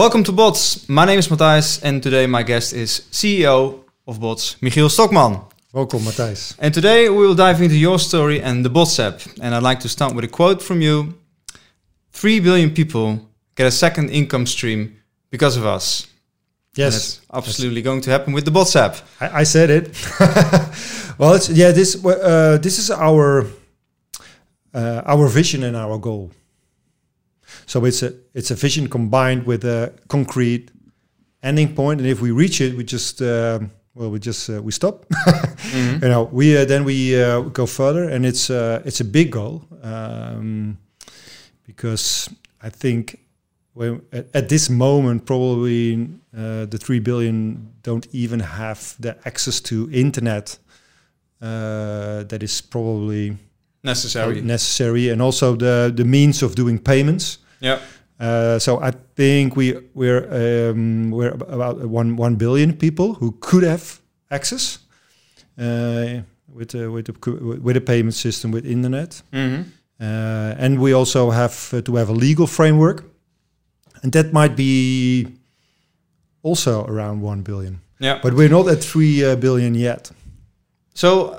Welcome to Bots. My name is Matthijs, and today my guest is CEO of Bots, Michiel Stokman. Welcome, Matthijs. And today we will dive into your story and the Bots app. And I'd like to start with a quote from you: Three billion people get a second income stream because of us. Yes, that's absolutely going to happen with the Bots app. I, I said it. well, it's yeah. This uh, this is our uh, our vision and our goal. So it's a it's a vision combined with a concrete ending point, and if we reach it, we just uh, well we just uh, we stop. mm-hmm. You know, we uh, then we uh, go further, and it's uh, it's a big goal um, because I think when at, at this moment probably uh, the three billion don't even have the access to internet that is probably necessary necessary and also the the means of doing payments yeah. Uh, so I think we we're um, we're about one one billion people who could have access uh, with uh, with a, with a payment system with internet, mm-hmm. uh, and we also have uh, to have a legal framework, and that might be also around one billion. Yeah, but we're not at three uh, billion yet. So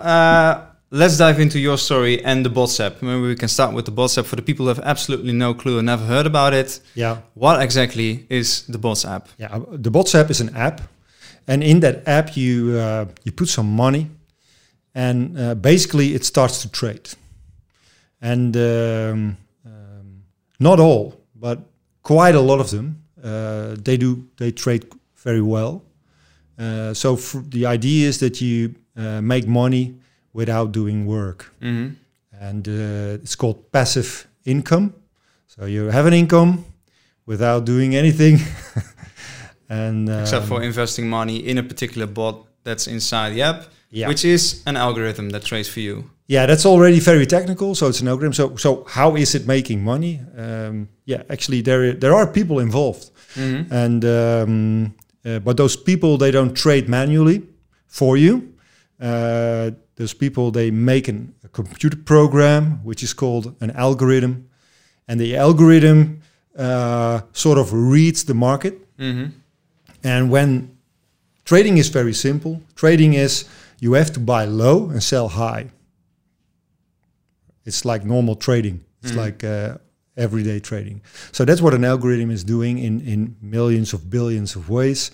let's dive into your story and the Bots app. Maybe we can start with the Bots app for the people who have absolutely no clue and never heard about it. Yeah. What exactly is the Bots app? Yeah, uh, the Bots app is an app, and in that app you uh, you put some money, and uh, basically it starts to trade. And um, um, not all, but quite a lot of them, uh, they do they trade very well. Uh, so the idea is that you uh, make money without doing work. Mm-hmm. And uh, it's called passive income. So you have an income without doing anything. and um, except for investing money in a particular bot that's inside the app, yeah. which is an algorithm that trades for you. Yeah, that's already very technical. So it's an algorithm. So so how is it making money? Um, yeah, actually there there are people involved, mm-hmm. and um, uh, but those people they don't trade manually for you. Uh, those people they make an, a computer program which is called an algorithm, and the algorithm uh, sort of reads the market. Mm-hmm. And when trading is very simple, trading is you have to buy low and sell high. It's like normal trading. It's mm. like uh, everyday trading. So that's what an algorithm is doing in in millions of billions of ways.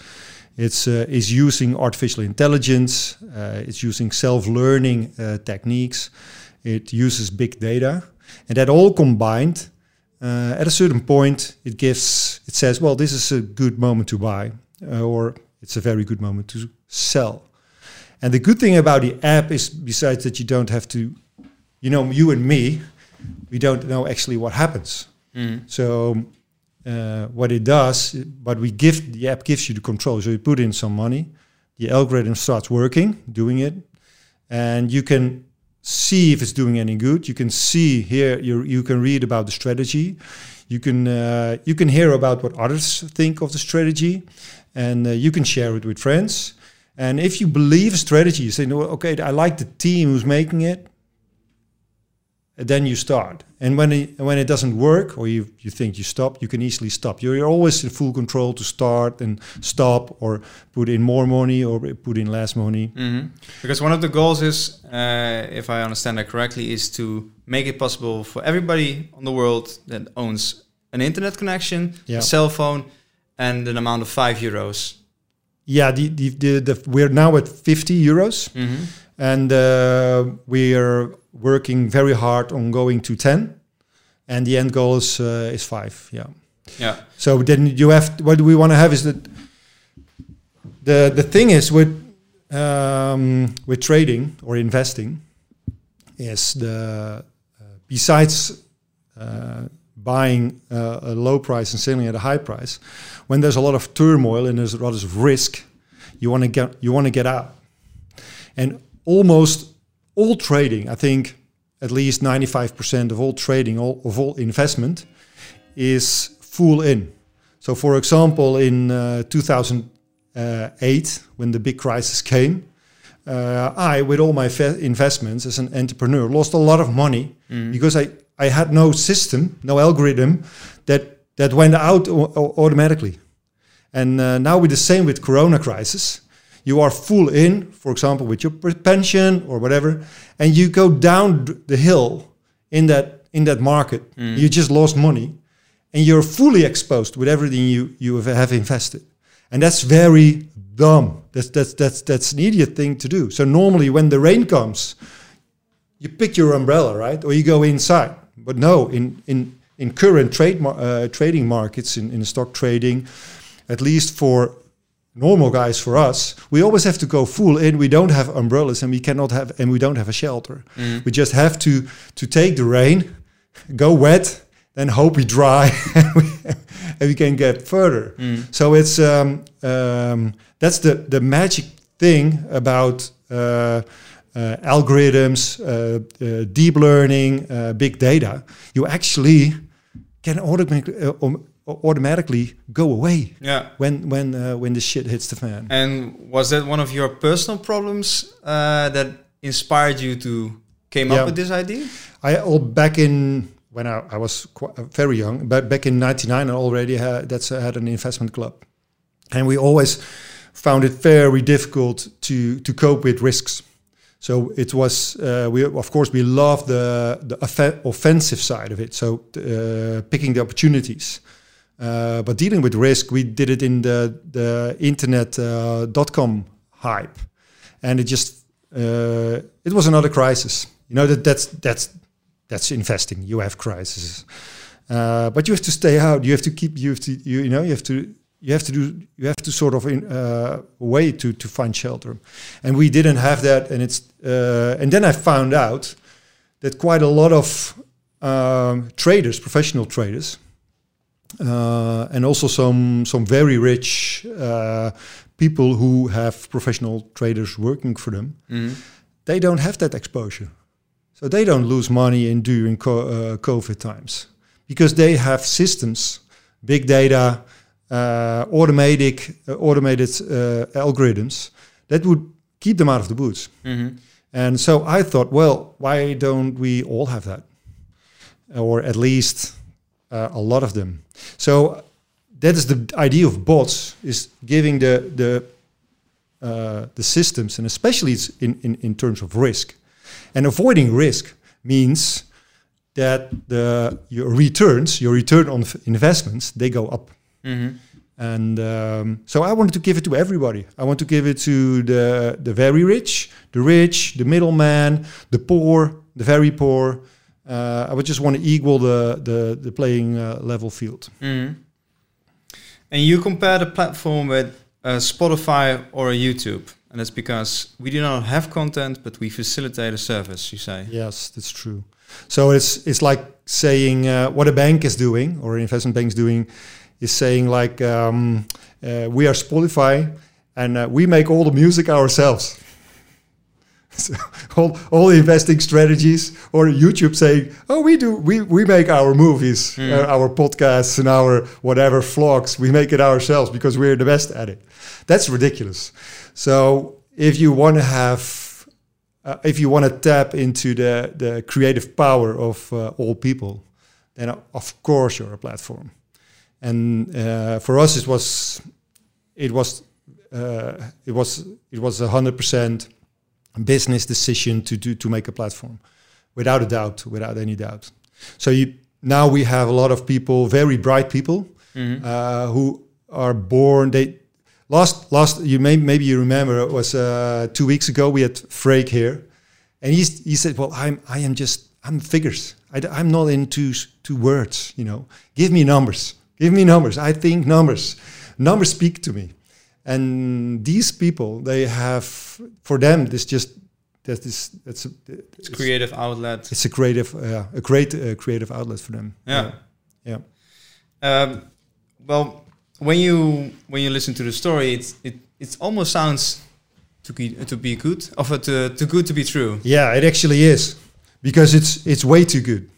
It's uh, is using artificial intelligence. Uh, it's using self-learning uh, techniques. It uses big data, and that all combined, uh, at a certain point, it gives. It says, "Well, this is a good moment to buy," uh, or "It's a very good moment to sell." And the good thing about the app is, besides that you don't have to, you know, you and me, we don't know actually what happens. Mm. So uh, what it does, but we give the app gives you the control. So you put in some money, the algorithm starts working, doing it, and you can see if it's doing any good. You can see here, you you can read about the strategy, you can uh, you can hear about what others think of the strategy, and uh, you can share it with friends. And if you believe a strategy, you say, no, okay, I like the team who's making it then you start. And when it, when it doesn't work or you, you think you stop, you can easily stop. You're, you're always in full control to start and stop or put in more money or put in less money. Mm-hmm. Because one of the goals is, uh, if I understand that correctly, is to make it possible for everybody on the world that owns an internet connection, yeah. a cell phone, and an amount of five euros. Yeah, the, the, the, the we're now at 50 euros. Mm-hmm. And uh, we are working very hard on going to 10 and the end goal is uh, is 5 yeah. Yeah. So then you have what we want to have is that the the thing is with um, with trading or investing is the uh, besides uh, buying uh, a low price and selling at a high price when there's a lot of turmoil and there's a lot of risk you want to get you want to get out. And almost all trading, I think at least 95% of all trading, all, of all investment, is full in. So, for example, in uh, 2008, when the big crisis came, uh, I, with all my investments as an entrepreneur, lost a lot of money mm. because I, I had no system, no algorithm that, that went out automatically. And uh, now with the same with Corona crisis, you are full in, for example, with your pension or whatever, and you go down the hill in that in that market. You just lost money, and you're fully exposed with everything you you have- have invested, and that's very dumb. That's that's that's that's an idiot thing to do. So normally when the rain comes, you pick your umbrella, right? Or you go inside. But no, in in in current trade uh, trading markets, in, in stock trading, at least for normal guys, for us, we always have to go full in. We don't have umbrellas, and we cannot have, and we don't have a shelter. We just have to to take the rain, go wet, then hope we dry, and we, and we can get further. So it's um, um, that's the the magic thing about. Uh, uh, algorithms, uh, uh, deep learning, uh, big data, you actually can automatically, uh, um, automatically go away Yeah. when when uh, when the shit hits the fan. And was that one of your personal problems uh, that inspired you to came Yeah. up with this idea? I all back in when I, I was quite, very young, but back in '99, I already had that's I had an investment club, and we always found it very difficult to to cope with risks. So it was uh, we of course we love the the offensive side of it. So uh, picking the opportunities. Uh, but dealing with risk, we did it in the the internet uh, dot com hype, and it just uh, it was another crisis. You know that that's that's that's investing. You have crises, uh, but you have to stay out. You have to keep. You have to. You, you know. You have to. You have to do. You have to sort of in uh, way to to find shelter, and we didn't have that. And it's. Uh, and then I found out that quite a lot of um, traders, professional traders, uh, and also some some very rich uh, people who have professional traders working for them. They don't have that exposure, so they don't lose money in during co- uh, COVID times because they have systems, big data, uh, automatic uh, automated uh, algorithms that would keep them out of the boots. And so I thought, well, why don't we all have that, or at least uh, a lot of them? So that is the idea of bots: is giving the the uh, the systems, and especially it's in, in in terms of risk, and avoiding risk means that the your returns, your return on investments, they go up. And um, so I wanted to give it to everybody. I want to give it to the the very rich, the rich, the middleman, the poor, the very poor. Uh, I would just want to equal the the, the playing uh, level field. And you compare the platform with uh, Spotify or a YouTube, and that's because we do not have content, but we facilitate a service. You say. Yes, that's true. So it's it's like saying uh, what a bank is doing or an investment bank is doing is saying like um, uh, we are Spotify and uh, we make all the music ourselves. So all, all investing strategies or YouTube saying, oh, we do we we make our movies, uh, our podcasts and our whatever vlogs, we make it ourselves because we're the best at it. That's ridiculous. So if you want to have uh, if you want to tap into the, the creative power of uh, all people, then of course you're a platform. And uh, for us, it was it was uh, it was it was a hundred percent business decision to do to make a platform, without a doubt, without any doubt. So you, now we have a lot of people, very bright people, uh, who are born. They last last you may maybe you remember it was uh, two weeks ago we had Freek here, and he's, he said, "Well, I'm I am just I'm figures. I, I'm not into to words. You know, give me numbers. Give me numbers. I think numbers. Numbers speak to me." And these people, they have for them this just that is that's a, It's creative outlet. it's a creative uh, a great uh, creative outlet for them. Yeah. yeah. Um, well, when you when you listen to the story, it it it almost sounds to be to be good, of it to too good to be true. Yeah, it actually is because it's it's way too good,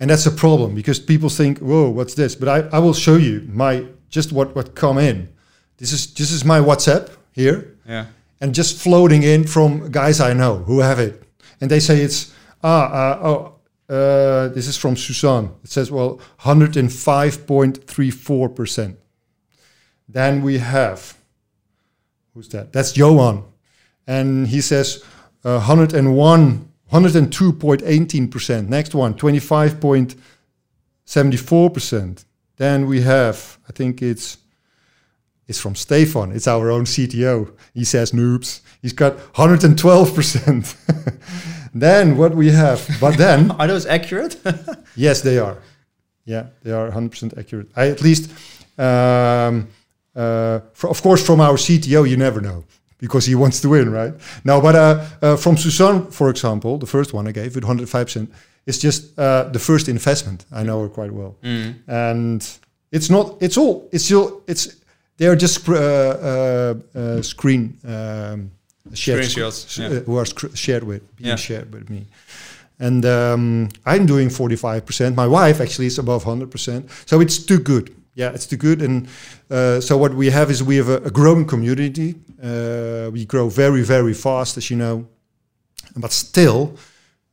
and that's a problem because people think, "Whoa, what's this?" But I, I will show you my just what what come in. This is this is my WhatsApp here, Yeah. and just floating in from guys I know who have it, and they say it's ah uh, oh. Uh, this is from Suzanne. It says, well, 105.34%. Then we have who's that? That's Johan, and he says uh, 101, 102.18 percent. Next one, 25.74 percent. Then we have, I think it's it's from Stefan. It's our own CTO. He says noobs. He's got 112 percent. then what we have, but then Are those accurate? Yes, they are. Yeah, they are 100% accurate. I at least, um, uh, fr- of course, from our CTO, you never know because he wants to win, right? Now, but uh, uh, from Suzanne, for example, the first one I gave with 105%, it's just uh, the first investment. I know her quite well, Mm. and it's not. It's all. It's still. It's. They are just uh, uh, uh, screen um, shared Screenshots, sc- yeah. who are sc- shared with being Yeah. shared with me. And um, I'm doing 45%. My wife actually is above 100%. So it's too good. Yeah, it's too good. And uh, so what we have is we have a, a growing community. Uh, we grow very, very fast, as you know. But still,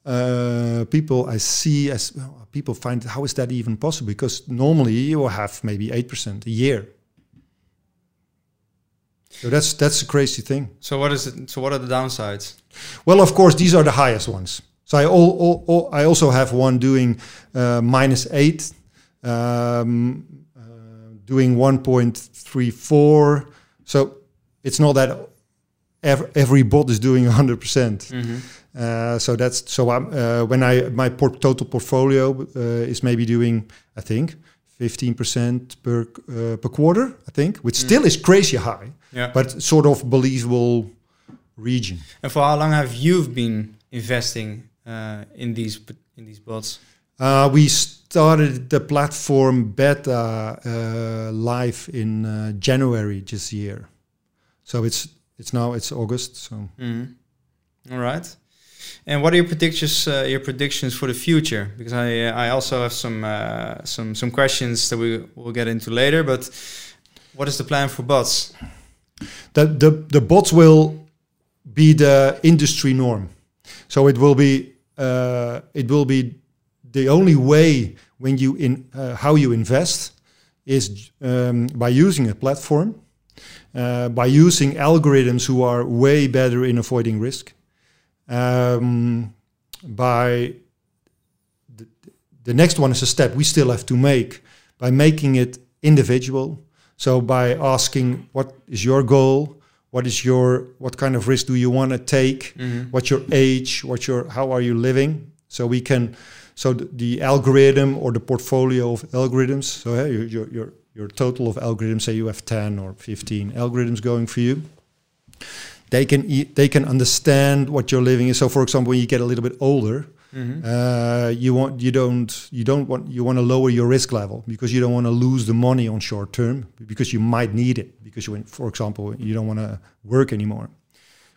uh, people I see as well, people find how is that even possible? Because normally you will have maybe 8% a year. So that's that's a crazy thing. so what is it? So what are the downsides? Well, of course, these are the highest ones. So I, all, all, all, I also have one doing uh, minus eight, um, uh, doing 1.34. So it's not that every, every bot is doing 100%. percent Uh, so that's so I'm, uh, when I my por- total portfolio uh, is maybe doing I think 15% per uh, per quarter I think, which still is crazy high, Yeah. but sort of believable region. and for how long have you been investing uh, in these in these bots? Uh, we started the platform beta uh, live in uh, January this year, so it's it's now it's August. So Mhm. All right. And what are your predictions? Uh, your predictions for the future? Because I uh, I also have some uh, some some questions that we will get into later. But what is the plan for bots? The the the bots will be the industry norm. So it will be uh, it will be the only way when you in uh, how you invest is um, by using a platform, uh, by using algorithms who are way better in avoiding risk, um, by the, the next one is a step we still have to make by making it individual. So by asking what is your goal, what is your what kind of risk do you want to take, mm-hmm. what's your age, what's your how are you living, so we can so the, the algorithm or the portfolio of algorithms. So hey, your, your your your total of algorithms, say you have ten or fifteen algorithms going for you. They can e- they can understand what your living is. So, for example, when you get a little bit older, Mhm. uh, you want you don't you don't want you want to lower your risk level because you don't want to lose the money on short term because you might need it because you for example you don't want to work anymore.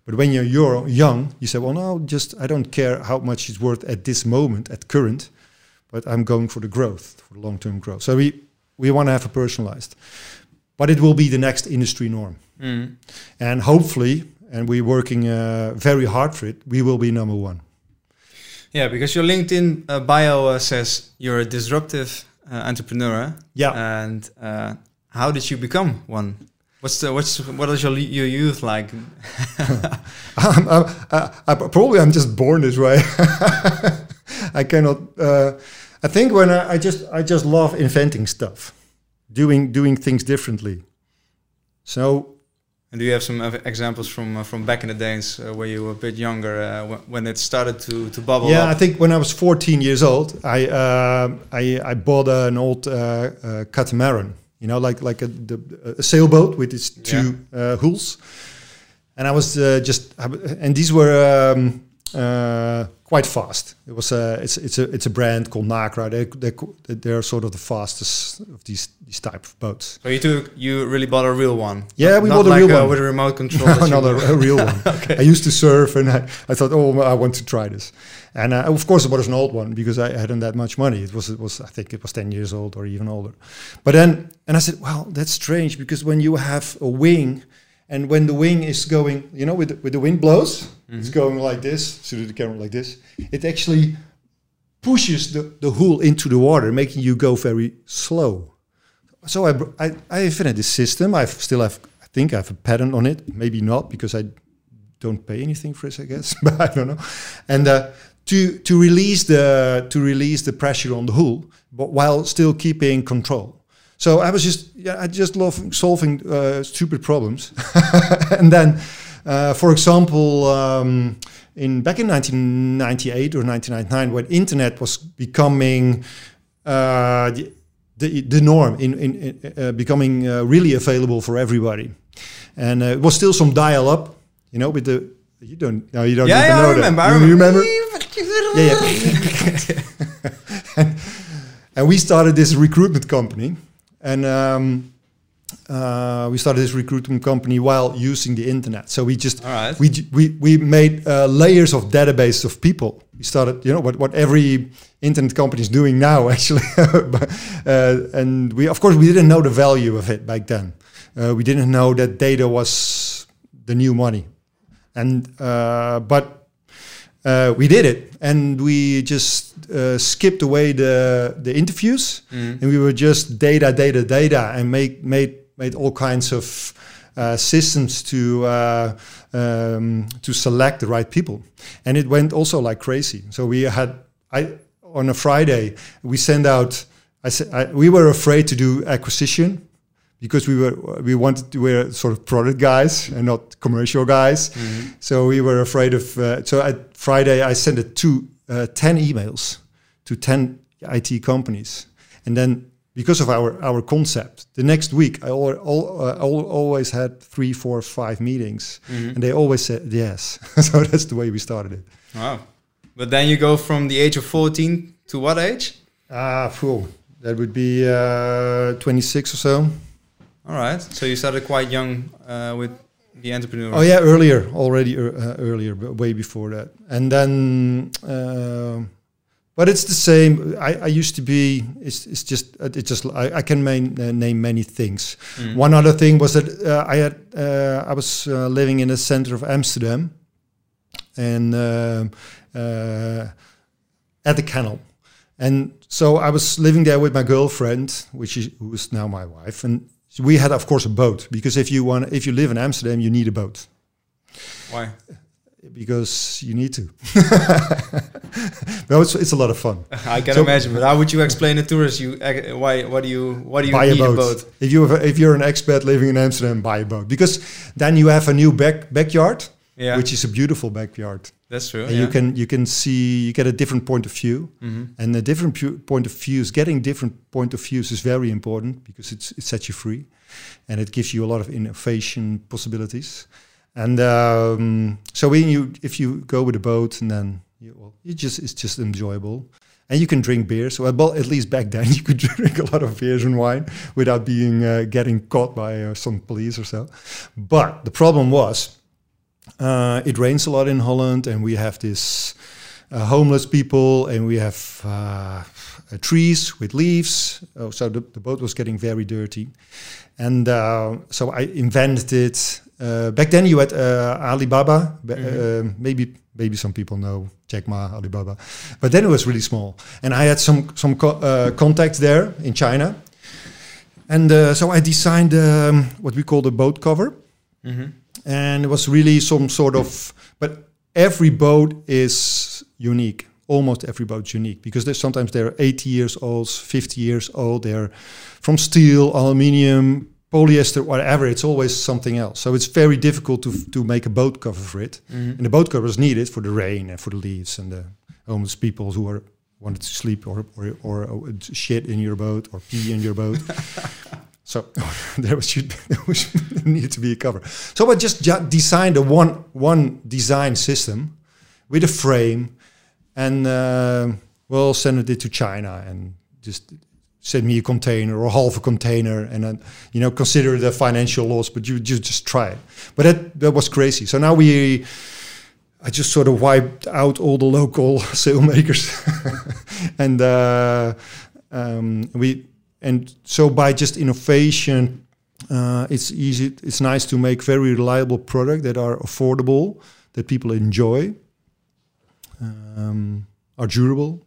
But when you're, you're young, you say, well, no, just I don't care how much it's worth at this moment, at current, but I'm going for the growth, for the long-term growth. So we we want to have a personalized, but it will be the next industry norm, Mhm. and hopefully, and we're working uh, very hard for it. We will be number one. Yeah, because your LinkedIn uh, bio uh, says you're a disruptive uh, entrepreneur. Yeah. And uh, how did you become one? What's the what's what is your your youth like? I'm, I'm, I, I, probably I'm just born this way. I cannot. Uh, I think when I, I just I just love inventing stuff, doing doing things differently. So And do you have some examples from uh, from back in the days uh, where you were a bit younger uh, wh- when it started to to bubble yeah, I think when I was 14 years old, I uh, I, I bought an old uh, uh, catamaran. You know, like like a, the, a sailboat with its two uh, hulls. And I was uh, just, and these were um, uh, quite fast. It was a, it's it's a it's a brand called Nacra. They they they're sort of the fastest of these these type of boats. So you took you really bought a real one? Yeah, we bought a like, real uh, one. with a remote control. No, not a, a real one. okay. I used to surf, and I, I thought, oh, I want to try this. And uh, of course, it was an old one because I hadn't that much money. It was, it was, I think, it was ten years old or even older. But then, and I said, well, that's strange because when you have a wing, and when the wing is going, you know, with the, with the wind blows, it's going like this. So the camera like this. It actually pushes the, the hull into the water, making you go very slow. so I, br- I I invented this system. I still have I think I have a patent on it. Maybe not because I don't pay anything for this. I guess, but I don't know. And uh, to to release the to release the pressure on the hull, but while still keeping control. So I was just yeah I just love solving uh, stupid problems, and then. Uh, for example, um, in back in 1998 or 1999, when internet was becoming uh, the, the, the norm, in, in, uh, becoming uh, really available for everybody, and uh, it was still some dial-up, you know, with the you don't no you don't Yeah, even yeah, know I remember. that. I You remember. Yeah, yeah. and we started this recruitment company, and um, uh, we started this recruitment company while using the internet. So we just right. we we we made uh, layers of database of people. We started, you know, what what every internet company is doing now, actually. But, uh, and we, of course, we didn't know the value of it back then. Uh, we didn't know that data was the new money, and uh, but uh, we did it, and we just uh, skipped away the the interviews, Mm. and we were just data, data, data, and make made made all kinds of uh, systems to uh, um, to select the right people, and it went also like crazy. So we had I on a Friday we send out. I said I, we were afraid to do acquisition because we were we wanted to we're sort of product guys and not commercial guys. So we were afraid of. Uh, so at Friday I sent it to uh, ten emails to ten IT companies, and then because of our our concept, the next week I al- al- uh, al- always had three, four, five meetings, and they always said yes. so that's the way we started it. Wow. But then you go from the age of 14 to what age? Ah, fool. That would be uh, 26 or so. All right. So you started quite young uh, with the entrepreneur. Oh yeah, earlier, already uh, earlier, but way before that. And then, uh, but it's the same. I, I used to be. It's, it's just uh, it's just I, I can main, uh, name many things. Mm. One other thing was that uh, I had uh, I was uh, living in the center of Amsterdam, and um uh, at the canal. And so I was living there with my girlfriend, which is who is now my wife, and we had, of course, a boat because if you want, if you live in Amsterdam, you need a boat Why? because you need to. no, it's, it's a lot of fun. I can So- imagine. But how would you explain it to us? You uh, why? What do you? What do you buy a need boat. a boat? If you have, if you're an expat living in Amsterdam, buy a boat because then you have a new back backyard, Yeah, which is a beautiful backyard, that's true. and yeah. you can you can see you get a different point of view. Mhm. And a different pu- point of views, getting different point of views is very important because it's, it sets you free, and it gives you a lot of innovation possibilities. And um, so when you, if you go with a boat, and then you, well, you just it's just enjoyable, and you can drink beer. So well, at least back then you could drink a lot of beers and wine without being uh, getting caught by uh, some police or so. But the problem was, uh, it rains a lot in Holland, and we have this uh, homeless people, and we have uh, uh, trees with leaves. Oh, so the, the boat was getting very dirty, and uh, so I invented it. Uh, back then, you had uh, Alibaba. Ba- Mhm. uh, maybe maybe some people know Jack Ma, Alibaba, but then it was really small, and I had some some co- uh, contacts there in China, and uh, so I designed um, what we call the boat cover Mhm. And it was really some sort of but every boat is unique. Almost every boat's unique because there's sometimes they're 80 years old 50 years old. They're from steel aluminium polyester whatever. It's always something else. So it's very difficult to to make a boat cover for it. Mhm. and the boat cover is needed for the rain and for the leaves and the homeless people who are wanted to sleep or or, or, uh, shit in your boat or pee in your boat so there was should there was needed to be a cover. So I just ju- designed a one one design system with a frame, and uh, we'll send it to China and just send me a container or half a container, and then you know consider the financial loss, but you just just try it. But that that was crazy. So now we. I just sort of wiped out all the local sailmakers, and uh, um, we and so by just innovation uh, it's easy it's nice to make very reliable product that are affordable that people enjoy um, are durable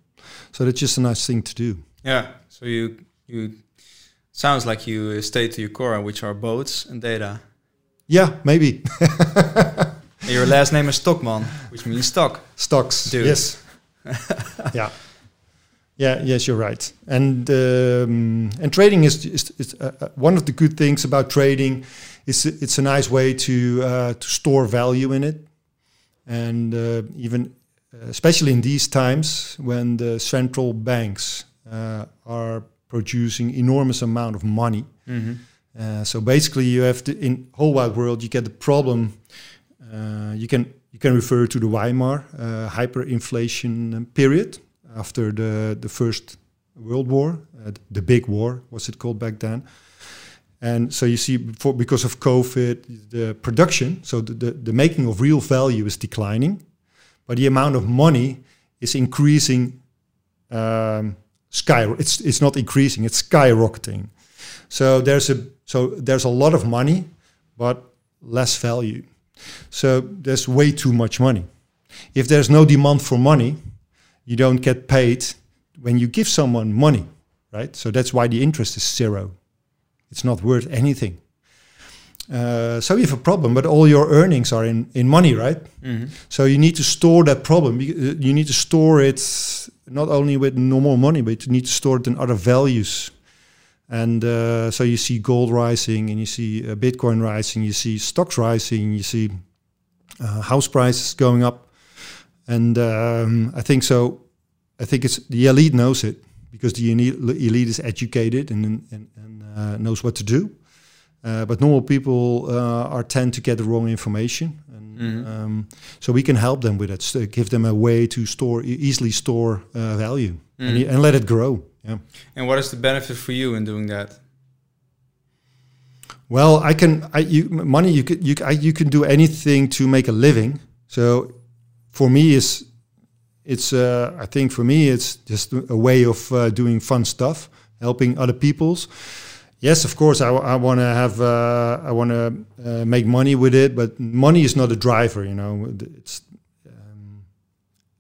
so that's just a nice thing to do Yeah. So you you Sounds like you stay to your core, which are boats and data. Yeah, maybe your last name is Stokman, which means stock. stocks. Dude. Yes. yeah. Yeah. Yes, you're right. And um, and trading is is, is uh, uh, one of the good things about trading. Is it's a nice way to uh, to store value in it, and uh, even uh, especially in these times when the central banks uh, are producing enormous amount of money. Mm-hmm. Uh, so basically, you have to in whole wide world you get the problem. Uh, you can you can refer to the Weimar uh, hyperinflation period after the the first World War, uh, the big war was it called back then. And so you see, because of COVID, the production, so the, the, the making of real value is declining, but the amount of money is increasing. Um, sky, it's it's not increasing; it's skyrocketing. So there's a so there's a lot of money, but less value. So there's way too much money. If there's no demand for money, you don't get paid when you give someone money, right? So that's why the interest is zero. It's not worth anything. Uh, so you have a problem, but all your earnings are in, in money, right? Mm-hmm. So you need to store that problem. You uh, need to store it not only with normal money, but you need to store it in other values. And uh, so you see gold rising, and you see uh, Bitcoin rising, you see stocks rising, you see uh, house prices going up. And um, I think so. I think it's the elite knows it because the elite, is educated and and, and uh, knows what to do. Uh, but normal people uh, are tend to get the wrong information, and Mhm. um, so we can help them with it. So give them a way to store easily store uh, value and, Mhm. y- and let it grow. Yeah. And what is the benefit for you in doing that? Well, I can. I you money. You can you I, you can do anything to make a living. So for me, is it's uh, I think for me it's just a way of uh, doing fun stuff, helping other people's. Yes, of course, I, I want to have uh, I want to uh, make money with it, but money is not a driver. You know, it's um,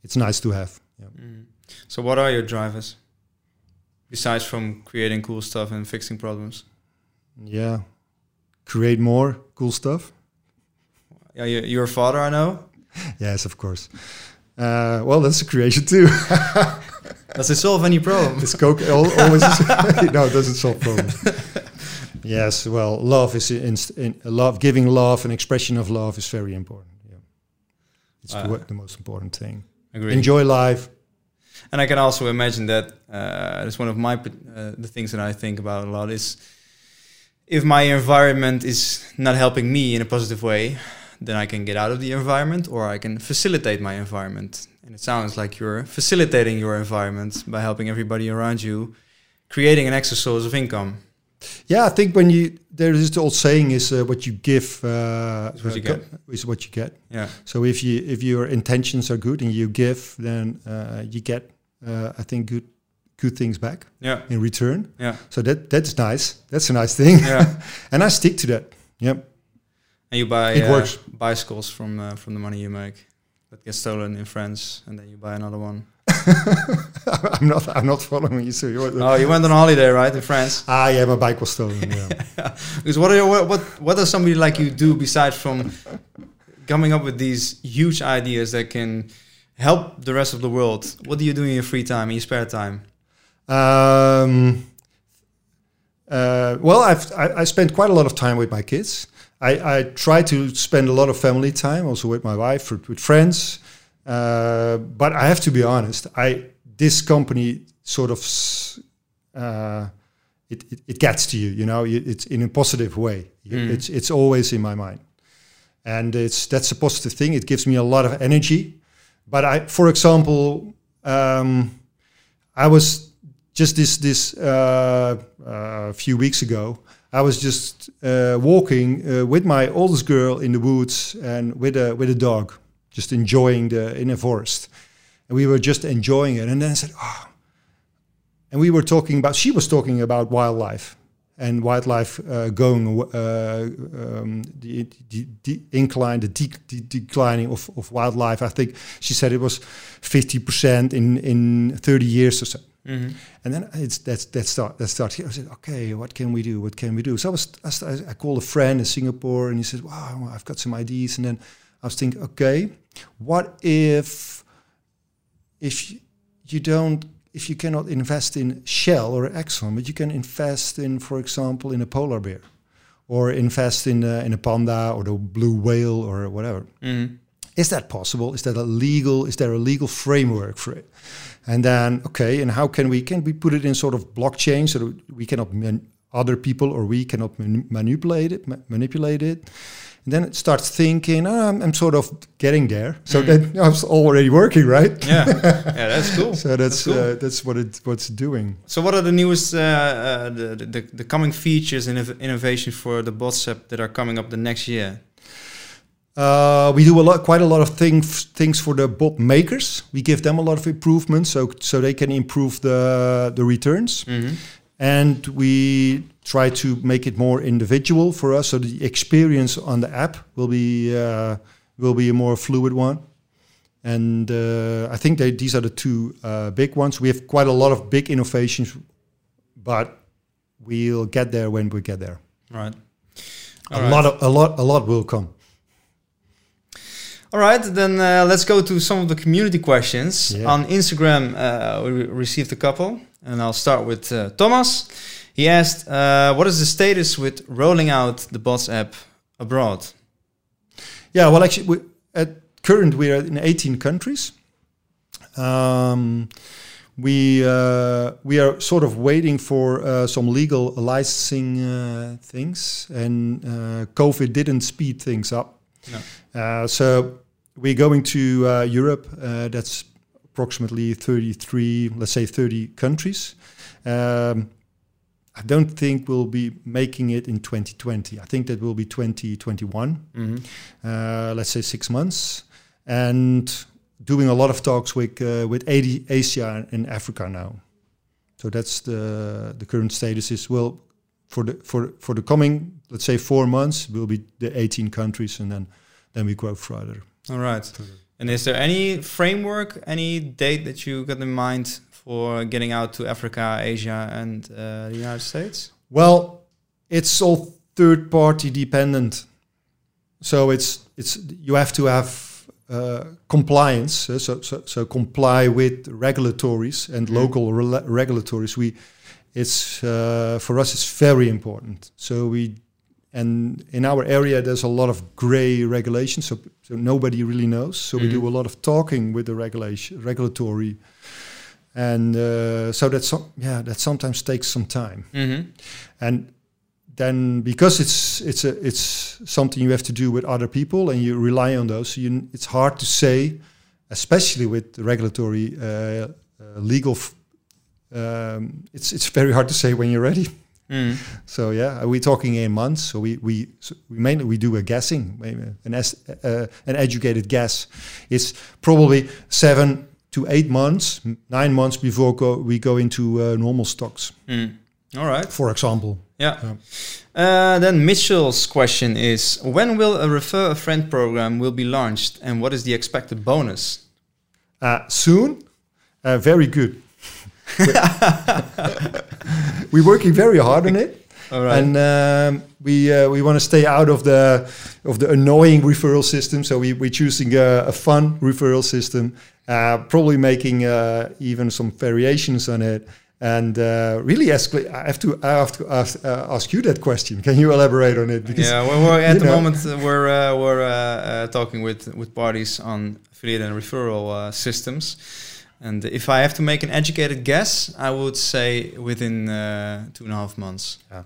it's nice to have. Yeah. Mm. So what are your drivers? Besides from creating cool stuff and fixing problems. yeah, create more cool stuff. Yeah, you- you're a father, I know. Yes, of course. Uh, well, that's a creation too. Does it solve any problem? It's coke always no, it doesn't solve problems. yes, well, love is in, in love, giving love, and expression of love is very important. Yeah, it's the, Uh, the most important thing. Agree. Enjoy life. And I can also imagine that uh, that's one of my uh, the things that I think about a lot is if my environment is not helping me in a positive way, then I can get out of the environment or I can facilitate my environment. And it sounds like you're facilitating your environment by helping everybody around you, creating an extra source of income. Yeah, I think when you there is the old saying is uh, what you give uh, Is what you uh, get. is what you get. Yeah. So if you if your intentions are good and you give, then uh, you get uh, I think good good things back Yeah. in return. Yeah. So that that's nice. That's a nice thing. Yeah. and I stick to that. Yep. And you buy It uh, bicycles from uh, from the money you make that gets stolen in France, and then you buy another one. I'm not. I'm not following you. So you're. Oh, you went on holiday, right, in France? Ah, yeah, my bike was stolen. Yeah. Because what, are your, what what what does somebody like you do besides from coming up with these huge ideas that can help the rest of the world? What do you do in your free time, in your spare time? um, uh, well, I've I, I spent quite a lot of time with my kids. I, I try to spend a lot of family time, also with my wife, with, friends. Uh, but I have to be honest. I this company sort of uh, it, it it gets to you. You know, it's in a positive way. Mm. It's it's always in my mind, and it's that's a positive thing. It gives me a lot of energy. But I, for example, um, I was just this this uh, uh, few weeks ago. I was just uh, walking uh, with my oldest girl in the woods and with a with a dog, just enjoying the in a forest, and we were just enjoying it. And then I said, "Oh," and we were talking about. She was talking about wildlife and wildlife uh, going uh, um, the, the, the incline, the de- de- declining of, of wildlife. I think she said it was fifty percent in in thirty years or so. Mhm. And then it's that's that start that start here. I said, okay, what can we do? What can we do? So I was I, I called a friend in Singapore, and he said, wow, I've got some ideas. And then I was thinking, okay, what if if you- don't if you cannot invest in Shell or Exxon, but you can invest in, for example, in a polar bear, or invest in a, in a panda or the blue whale or whatever. Mhm. Is that possible? Is that a legal? Is there a legal framework for it? And then, okay, and how can we can we put it in sort of blockchain so that we cannot man, other people or we cannot mani- manipulate it, ma- manipulate it? And then it starts thinking, oh, I'm, I'm sort of getting there. So that I was already working, right? Yeah, yeah, that's cool. So that's cool. uh, that's what it what's doing. So, what are the newest, uh, uh, the, the the coming features and innov- innovations for the Bots app that are coming up the next year? Uh, we do a lot, quite a lot of things things for the bot makers. We give them a lot of improvements, so so they can improve the the returns. Mm-hmm. and we try to make it more individual for us so the experience on the app will be uh, will be a more fluid one and uh, i think they, these are the two uh, big ones we have quite a lot of big innovations but we'll get there when we get there Right. a lot of a lot a lot will come All right, then uh, let's go to some of the community questions. Yeah. On Instagram, uh, we re- received a couple, and I'll start with uh, Thomas. He asked, uh, "What is the status with rolling out the Bots app abroad?" Yeah, well, actually, we, at current we are in 18 countries. Um, we uh, we are sort of waiting for uh, some legal licensing uh, things, and uh, COVID didn't speed things up. No. Uh, so we're going to uh, Europe. Uh, that's approximately 33, let's say 30 countries. Um, I don't think we'll be making it in 2020. I think that will be 2021 Mm-hmm. uh, let's say six months, and doing a lot of talks with uh, with Asia and Africa now. So that's the the current status is well for the for for the coming let's say four months will be the 18 countries and then then we grow further. All right. And is there any framework, any date that you got in mind for getting out to Africa, Asia, and uh, the United States? Well, it's all third party dependent. So it's it's you have to have uh, compliance. uh, so, so so comply with regulatories and Mhm. local rela- regulatories. We it's uh, for us it's very important. So we and in our area there's a lot of gray regulations. So so nobody really knows. So we Mhm. do a lot of talking with the regulation regulatory. And uh, so that's some, yeah, that sometimes takes some time Mm-hmm. and then because it's it's a it's something you have to do with other people and you rely on those so you, it's hard to say especially with the regulatory uh, uh, legal f- um, it's it's very hard to say when you're ready Mm. so yeah are we talking in months so we we so we mainly we do a guessing maybe an es, uh, an educated guess it's probably seven to eight months nine months before go, we go into uh, normal stocks Mm. All right. for example Yeah. Yeah. Uh, then Mitchell's question is: When will a refer a friend program will be launched, and what is the expected bonus? Uh, soon, uh, very good. We're working very hard on it, All right. and um, we uh, we want to stay out of the of the annoying referral system. So we we're choosing a, a fun referral system, uh, probably making uh, even some variations on it. And uh, really, ask, I have to I have to ask, uh, ask you that question. Can you elaborate on it? yeah, well, we're at the know- moment uh, we're uh, we're uh, uh, talking with with parties on affiliate and referral uh, systems, and if I have to make an educated guess, I would say within uh, two and a half months. Yeah.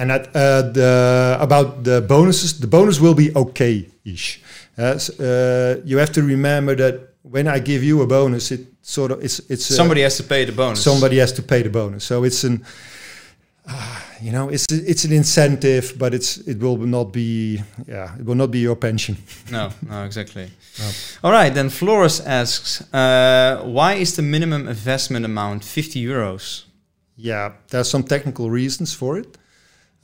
And that, uh, the, about the bonuses, the bonus will be okay-ish. Uh, s- uh, you have to remember that when I give you a bonus, it sort of it's it's Somebody has to pay the bonus. somebody has to pay the bonus. So it's an you know it's it's an incentive, but it's it will not be yeah it will not be your pension. No, no, exactly. No. All right, then Flores asks, uh, why is the minimum investment amount 50 euros? Yeah, there's some technical reasons for it.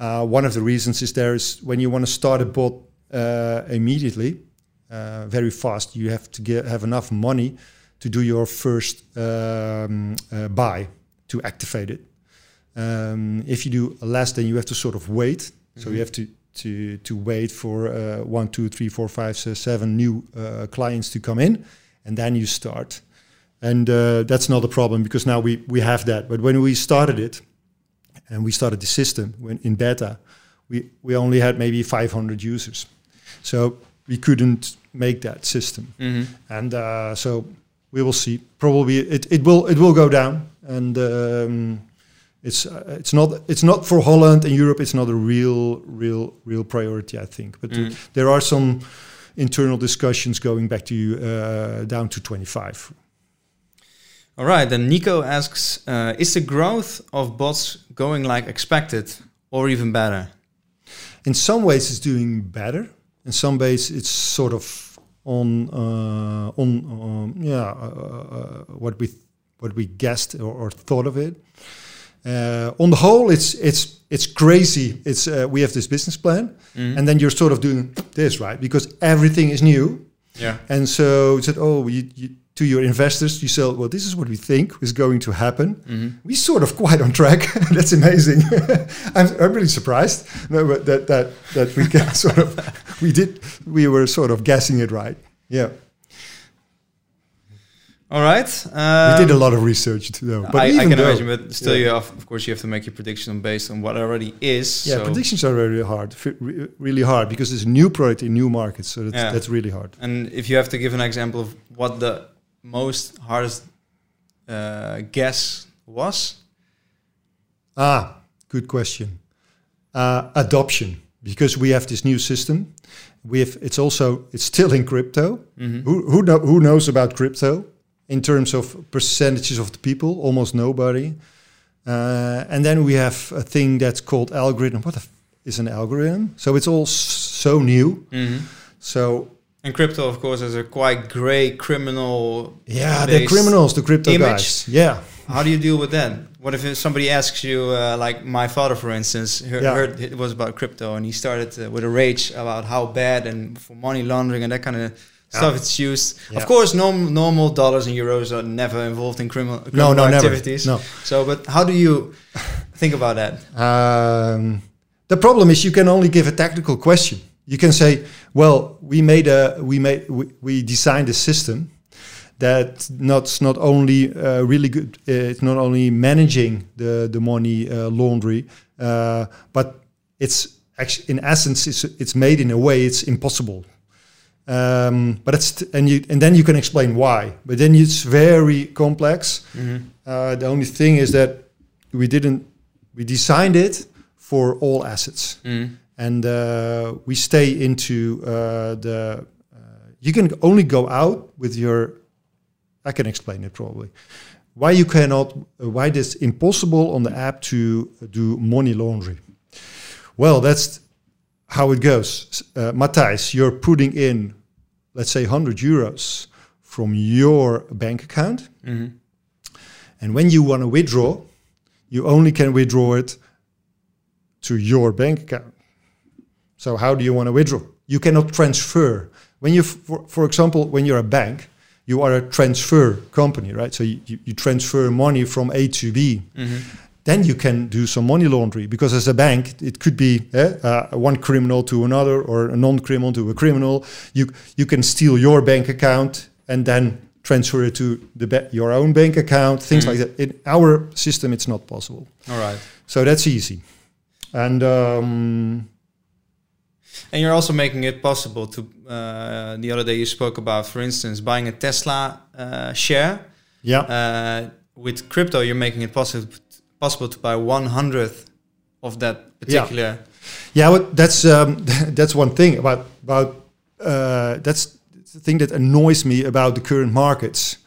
Uh, one of the reasons is there is when you want to start a bot uh, immediately, uh, very fast, you have to get, have enough money to do your first um, uh, buy to activate it. Um, if you do less, then you have to sort of wait. So you have to to to wait for uh, one, two, three, four, five, six, seven new uh, clients to come in, and then you start. And uh, that's not a problem because now we we have that. But when we started it, and we started the system when in beta, we we only had maybe 500 users, so we couldn't make that system. Mhm. And uh, so we will see. Probably it, it will it will go down, and um, it's uh, it's not it's not for Holland and Europe. It's not a real real real priority, I think. But uh, Mm. there are some internal discussions going back to uh, down to 25. All right. Then Nico asks, uh, is the growth of bots going like expected, or even better? In some ways, it's doing better. In some ways, it's sort of on uh, on um, yeah uh, uh, what we what we guessed or, or thought of it. Uh, on the whole, it's it's it's crazy. It's uh, we have this business plan, Mhm. and then you're sort of doing this right because everything is new, yeah. and so it said, oh, you, you, to your investors, you sell. Well, this is what we think is going to happen. Mhm. We sort of quite on track. That's amazing. I'm, I'm really surprised no, that that that we can sort of we did we were sort of guessing it right. Yeah, All right. we did a um, lot of research though. But I, I can though- imagine, but still, Yeah. you have, of course, you have to make your prediction based on what already is. Yeah, so- predictions are really hard, really hard because it's a new product in new markets, so that's, Yeah. that's really hard. And if you have to give an example of what the most hardest uh, guess was, Ah, good question. Uh, adoption, because we have this new system. We have it's also it's still in crypto. Mhm. Who who, know, who knows about crypto in terms of percentages of the people? Almost nobody. Uh, and then we have a thing that's called algorithm. What the f- is an algorithm? So it's all s- so new. Mhm. So and crypto, of course, is a quite gray criminal. yeah, they're criminals, the crypto image. guys. Yeah. How do you deal with that? What if somebody asks you, uh, like my father, for instance, he- Yeah. heard it was about crypto, and he started uh, with a rage about how bad and for money laundering and that kind of stuff it's used. Yeah. Of course, norm- normal dollars and euros are never involved in criminal, No, criminal no, never. activities. No. So, but how do you think about that? Um, the problem is you can only give a technical question. You can say, "Well, we made a we made we, we designed a system that not not only uh, really good. Uh, it's not only managing the the money uh, laundry, uh, but it's actually in essence it's it's made in a way it's impossible." Um, but it's and you and then you can explain why. But then it's very complex. Uh, the only thing is that we didn't we designed it for all assets Mm. and uh, we stay into uh, the uh, you can only go out with your i can explain it probably why you cannot uh, why it is impossible on the app to do money laundry well that's how it goes uh, Matthijs, you're putting in let's say 100 euros from your bank account Mhm. and when you want to withdraw, you only can withdraw it to your bank account. So how do you want to withdraw? You cannot transfer. When you, for, for example, when you're a bank, you are a transfer company, right? So you, you, transfer money from A to B. Mhm. Then you can do some money laundry because as a bank, it could be eh, uh, one criminal to another or a non-criminal to a criminal. You you can steal your bank account and then transfer it to the your own bank account. Things Mhm. like that. In our system, it's not possible. All right. So that's easy. And um, And you're also making it possible to. Uh, the other day you spoke about, for instance, buying a Tesla uh, share. yeah, Uh, with crypto, you're making it possible possible to buy one hundredth of that particular. yeah. What, that's um, that's one thing about about uh, that's the thing that annoys me about the current markets.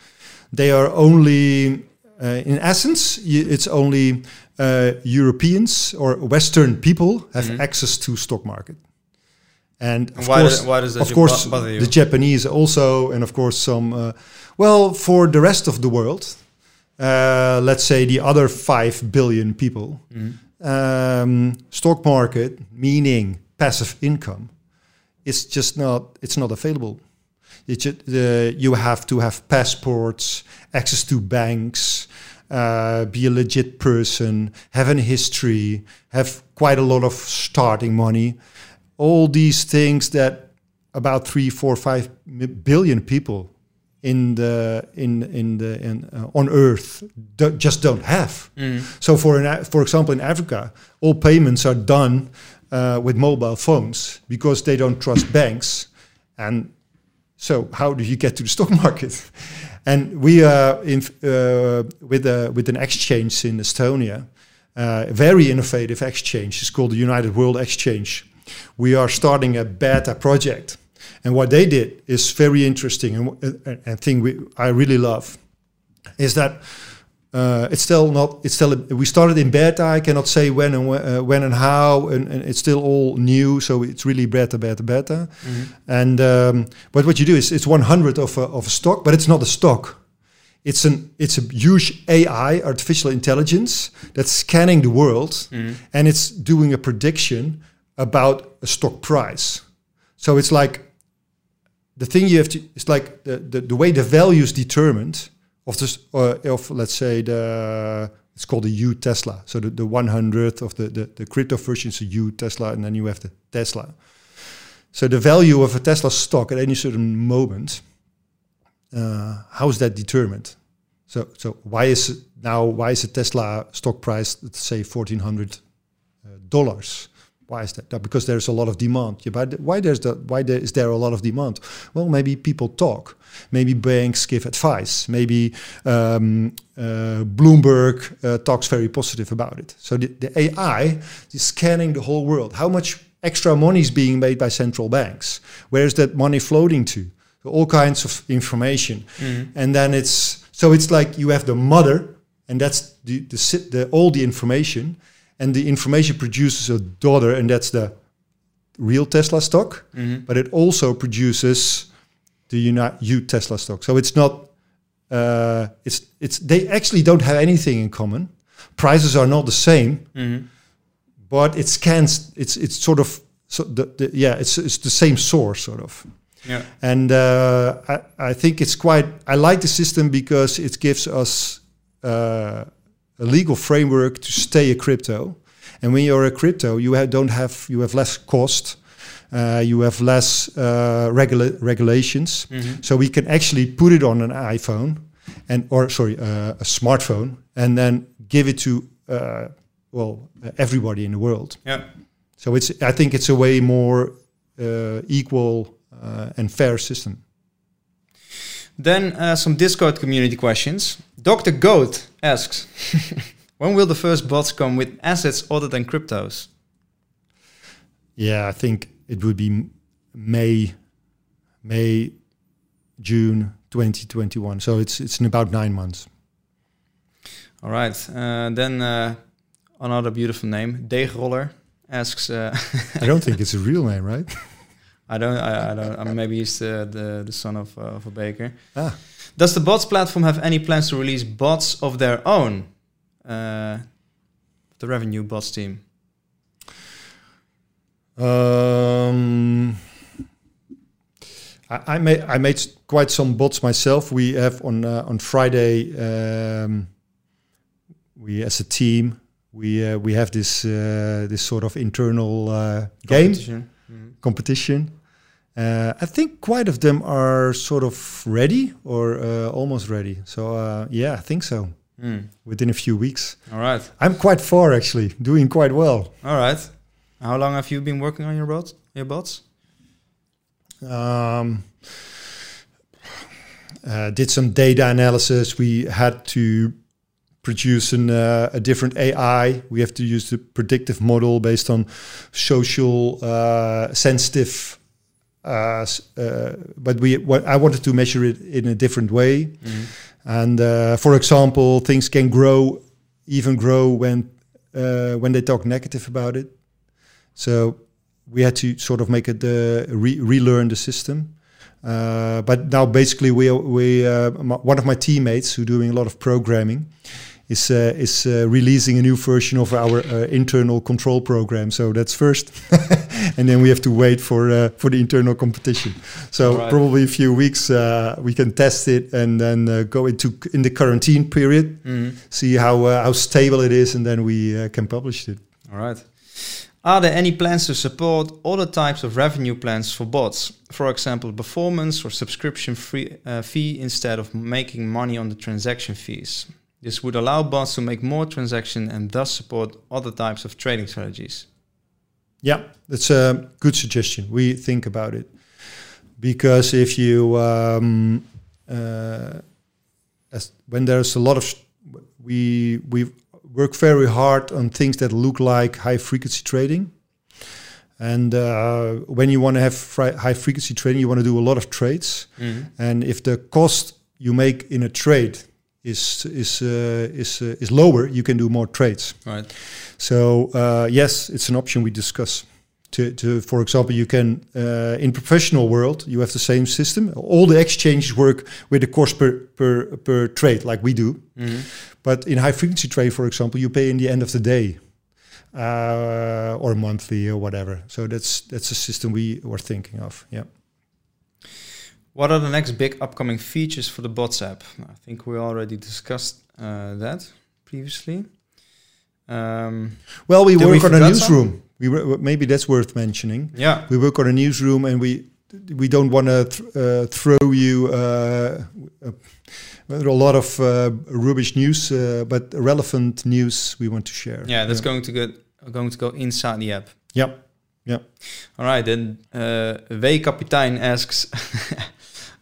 They are only, uh, in essence, it's only uh, Europeans or Western people have Mhm. access to stock market. And of why, course, does that of course, bo- bother you? the Japanese also, and of course some. Uh, well, for the rest of the world, uh, let's say the other five billion people, Mhm. um, stock market meaning passive income, it's just not it's not available. It should, uh, you have to have passports, access to banks, uh, be a legit person, have a history, have quite a lot of starting money. All these things that about three, four, five billion people in the in in the in, uh, on Earth do, just don't have. Mm. So for an, for example, in Africa, all payments are done uh, with mobile phones because they don't trust banks. And so, how do you get to the stock market? And we are in, uh, with a, with an exchange in Estonia, uh, a very innovative exchange. It's called the United World Exchange. We are starting a beta project, and what they did is very interesting, and a thing we, I really love is that uh, it's still not. It's still. We started in beta. I cannot say when and uh, when and how, and, and, it's still all new. So it's really beta, beta, beta. Mm-hmm. And um, but what you do is it's 100 of a, of a stock, but it's not a stock. It's an it's a huge AI, artificial intelligence, that's scanning the world, Mm-hmm. and it's doing a prediction about a stock price. So it's like the thing you have to. It's like the the, the way the value is determined of this uh, of let's say the it's called the U Tesla. So the, the 100th of the, the the crypto version is a U Tesla, and then you have the Tesla. So the value of a Tesla stock at any certain moment, uh, how is that determined? So so why is now why is a Tesla stock price let's say 1400 uh, dollars? Why is that? Because there's a lot of demand. But why there's the why there is there a lot of demand? Well, maybe people talk. Maybe banks give advice. Maybe um, uh, Bloomberg uh, talks very positive about it. So the, the AI is scanning the whole world. How much extra money is being made by central banks? Where is that money floating to? So all kinds of information, and then it's so it's like you have the mother, and that's the the, the all the information and the information produces a daughter, and that's the real Tesla stock. Mm-hmm. But it also produces the U Tesla stock. So it's not. Uh, it's it's they actually don't have anything in common. Prices are not the same, Mm-hmm. but it scans. It's it's sort of so the, the yeah. It's it's the same source sort of. Yeah. And uh, I, I think it's quite. I like the system because it gives us uh, a legal framework to stay a crypto. And when you're a crypto, you have, don't have you have less cost, uh, you have less uh, regula- regulations. Mm-hmm. So we can actually put it on an iPhone, and or sorry, uh, a smartphone, and then give it to uh, well everybody in the world. Yeah. So it's I think it's a way more uh, equal uh, and fair system. Then uh, some Discord community questions. Dr. Goat asks, when will the first bots come with assets other than cryptos? Yeah, I think it would be May, May, June 2021. So it's it's in about nine months. All right. Uh, then uh, another beautiful name, Deegroller asks, uh, I don't think it's a real name, right? I don't, I, I don't, uh, maybe he's the, the, the son of, uh, of a baker. Ah. Does the bots platform have any plans to release bots of their own? Uh, the revenue bots team. Um, I, I made I made quite some bots myself. We have on uh, on Friday. Um, we as a team we uh, we have this uh, this sort of internal uh, game Competition. Mhm. competition. Uh, I think quite of them are sort of ready or uh, almost ready. So uh, yeah, I think so. Mm. Within a few weeks, All right. I'm quite far actually, doing quite well. All right. How long have you been working on your bots? Your bots? um, uh, did some data analysis. We had to produce an, uh, a different AI. We have to use the predictive model based on social uh, sensitive. Uh, uh, but we, what I wanted to measure it in a different way. Mhm. And uh, for example, things can grow, even grow when uh, when they talk negative about it. So we had to sort of make it uh, re- relearn the system. Uh, but now basically we we uh, m- one of my teammates who doing a lot of programming is uh, is uh, releasing a new version of our uh, internal control program. So that's first and then we have to wait for uh, for the internal competition. So Right. probably a few weeks uh, we can test it and then uh, go into in the quarantine period, Mhm. see how uh, how stable it is, and then we uh, can publish it. All right. Are there any plans to support other types of revenue plans for bots? For example, performance or subscription free, uh, fee instead of making money on the transaction fees. This would allow bots to make more transactions and thus support other types of trading strategies. Yeah, that's a good suggestion. We think about it because if you um, uh, as when there's a lot of we we work very hard on things that look like high frequency trading. And uh, when you want to have high frequency trading, you want to do a lot of trades. And if the cost you make in a trade is is uh, is uh, is lower, you can do more trades. Right. So uh, yes, it's an option we discuss. To, to for example, you can uh, in professional world you have the same system. All the exchanges work with the cost per per per trade, like we do. Mhm. But in high frequency trade, for example, you pay in the end of the day uh, or monthly or whatever. So that's that's a system we were thinking of. Yeah. What are the next big upcoming features for the bots app? I think we already discussed uh, that previously. Um, Well, we Did we work on a forgot some? newsroom. We were, maybe that's worth mentioning. yeah. we work on a newsroom and we we don't want to th- uh, throw you uh, a lot of uh, rubbish news uh, but relevant news we want to share Yeah, that's going to go going to go inside the app. Yep. Yeah. All right, then uh, V Kapitein asks,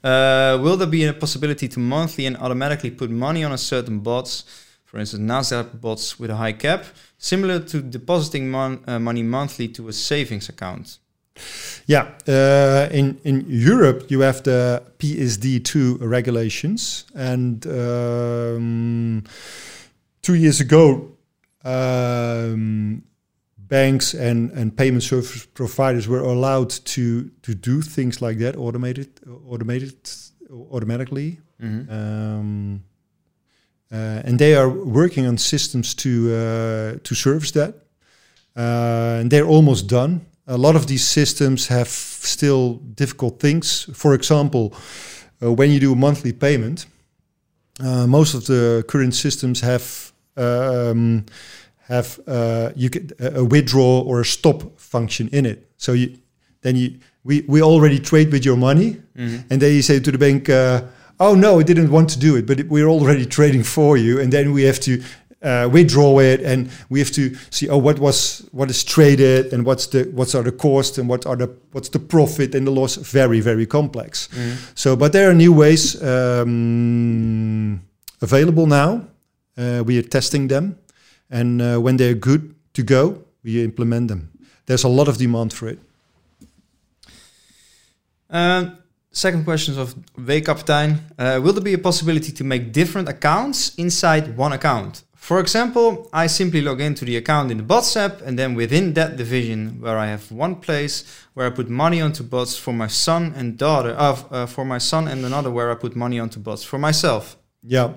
uh, will there be a possibility to monthly and automatically put money on a certain bots, for instance, Nasdaq bots with a high cap, similar to depositing mon- uh, money monthly to a savings account? yeah uh, in in Europe you have the PSD2 regulations and um, two years ago um, banks and, and payment service providers were allowed to to do things like that automated automated automatically. Mhm. um, uh, and they are working on systems to uh, to service that. Uh, and they're almost done. A lot of these systems have still difficult things. For example uh, when you do a monthly payment uh, most of the current systems have um, have uh, you get a withdraw or a stop function in it. So you then you we we already trade with your money, Mhm. and then you say to the bank, uh, "Oh no, I didn't want to do it, but it, we're already trading for you." And then we have to uh, withdraw it, and we have to see, oh, what was what is traded, and what's the what's are the cost, and what are the what's the profit and the loss. Very very complex. Mhm. So, but there are new ways um, available now. Uh, we are testing them, and uh, when they're good to go, we implement them. There's a lot of demand for it. Uh, second question of V Kapitein. Uh, will there be a possibility to make different accounts inside one account? For example, I simply log into the account in the bots app and then within that division where I have one place where I put money onto bots for my son and daughter, uh, uh, for my son and another where I put money onto bots for myself. Yeah.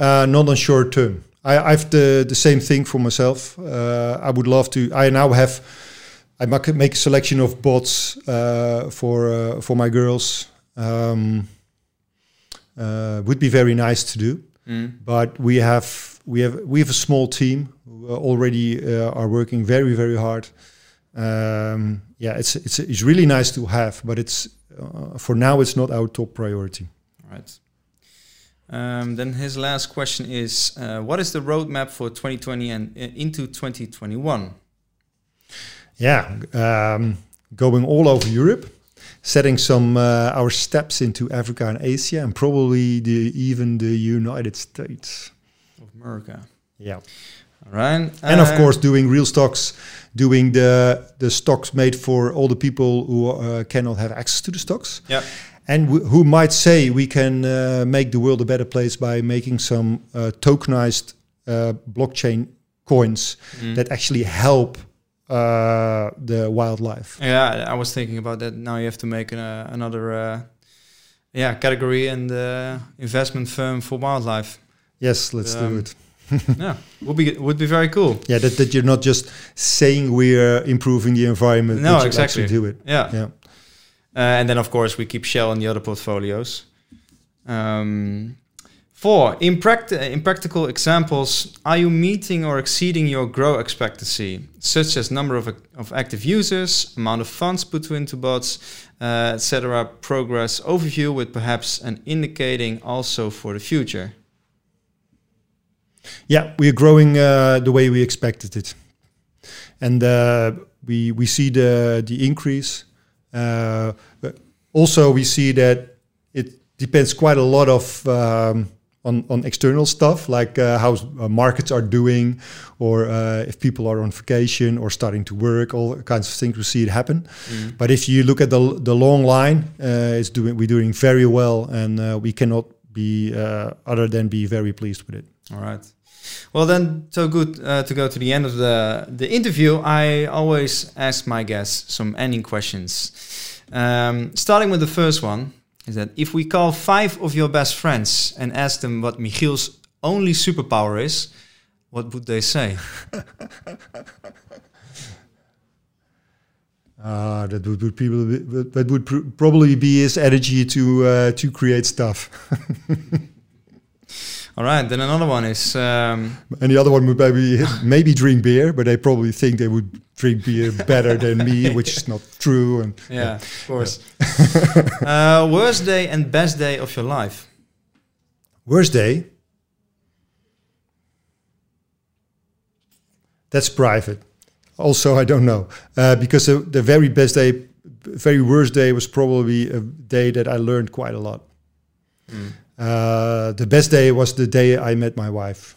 Uh, not on short term. I, I've the the same thing for myself. Uh, I would love to. I now have. I make make a selection of bots uh, for uh, for my girls. Um, uh, would be very nice to do, but we have we have we have a small team who already uh, are working very very hard. Um, yeah, it's it's it's really nice to have, but it's uh, for now it's not our top priority. Right. Um, then his last question is, uh, what is the roadmap for 2020 and uh, into 2021? Yeah, um, going all over Europe, setting some uh, our steps into Africa and Asia, and probably the, even the United States. Of America. Yeah, All right. and of Uh, course doing real stocks, doing the the stocks made for all the people who uh, cannot have access to the stocks, Yeah. And w- who might say we can uh, make the world a better place by making some uh, tokenized uh, blockchain coins Mm. that actually help uh, the wildlife. Yeah, I was thinking about that. Now you have to make a, another, uh, yeah, category and uh, investment firm for wildlife. Yes, let's Um, do it. yeah, would be would be very cool. Yeah, that, that you're not just saying we're improving the environment. No, exactly. do it. Yeah. Yeah. Uh, and then, of course, we keep Shell in the other portfolios. Um, four, in, pract- in practical examples, are you meeting or exceeding your grow expectancy, such as number of, of active users, amount of funds put into bots, uh, etc., progress overview with perhaps an indicating also for the future? Yeah, we are growing uh, the way we expected it, and uh, we we see the the increase. Uh, also, we see that it depends quite a lot of um, on on external stuff, like uh, how uh, markets are doing, or uh, if people are on vacation or starting to work. All kinds of things we see it happen. But if you look at the the long line, uh, it's doing we're doing very well, and uh, we cannot be uh, other than be very pleased with it. All right. Well, then, so good uh, to go to the end of the the interview. I always ask my guests some ending questions. Um, starting with the first one is that if we call five of your best friends and ask them what Michiel's only superpower is, what would they say? Ah, that would, would people that would pr- probably be his energy to uh, to create stuff, All right. Then another one is um, and the other one would maybe maybe drink beer, but they probably think they would drink beer better than me, which is not true. And yeah, of course. uh, worst day and best day of your life. worst day. That's private. Also, I don't know uh, because the, the very best day, very worst day was probably a day that I learned quite a lot. Mm. Uh, the best day was the day I met my wife.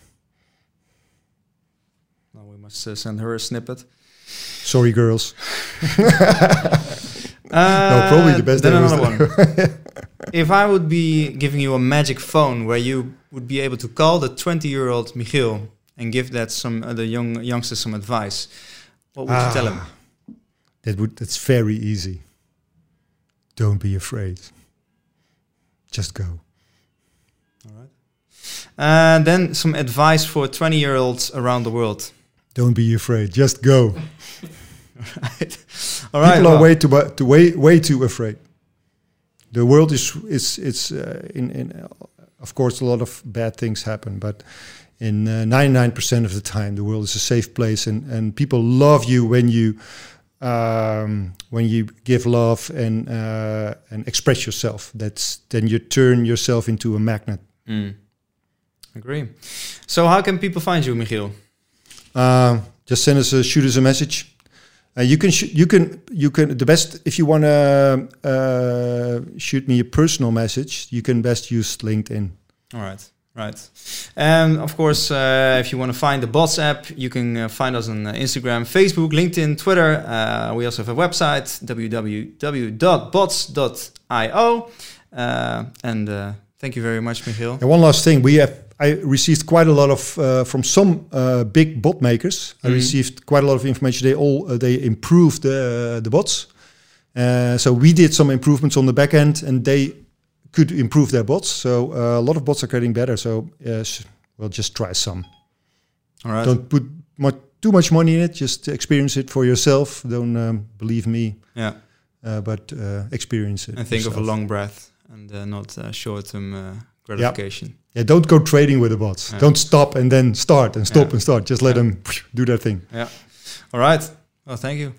Well, we must uh, send her a snippet. Sorry, girls. Uh, probably the best Then day was one. if I would be giving you a magic phone where you would be able to call the 20-year-old Michiel and give that some uh, the young youngsters some advice, what would you tell him? Ah, That would that's very easy. Don't be afraid. Just go. All right. And then some advice for 20-year-olds around the world. Don't be afraid. Just go. All right. People are well, way too mu- too way way too afraid. The world is is it's uh, in in uh, of course a lot of bad things happen, but in ninety nine percent of the time the world is a safe place, and and people love you when you um, when you give love and uh, and express yourself. That's then you turn yourself into a magnet. mm, agree. So how can people find you, Michiel? Uh, just send us a shoot us a message. Uh, you can sh- you can you can the best if you want to uh, shoot me a personal message. You can best use LinkedIn. All right. Right. And of course, uh, if you want to find the Bots app, you can uh, find us on uh, Instagram, Facebook, LinkedIn, Twitter. Uh, we also have a website, www.bots.io. Uh, and uh, thank you very much, Michiel. And one last thing, we have I received quite a lot of uh, from some uh, big bot makers. I Mhm. received quite a lot of information. They all uh, they improved the the bots. Uh, so we did some improvements on the back end, and they could improve their bots. So uh, a lot of bots are getting better. So we'll just try some. All right. Don't put much, too much money in it. Just experience it for yourself. Don't um, believe me, yeah. uh, but uh, experience it. And think of a long breath and uh, not uh, short-term gratification. Yeah, don't go trading with the bots. Yeah. Don't stop and then start and stop Yeah. and start. Just let Yeah. them do their thing. Yeah. All right. Well, thank you.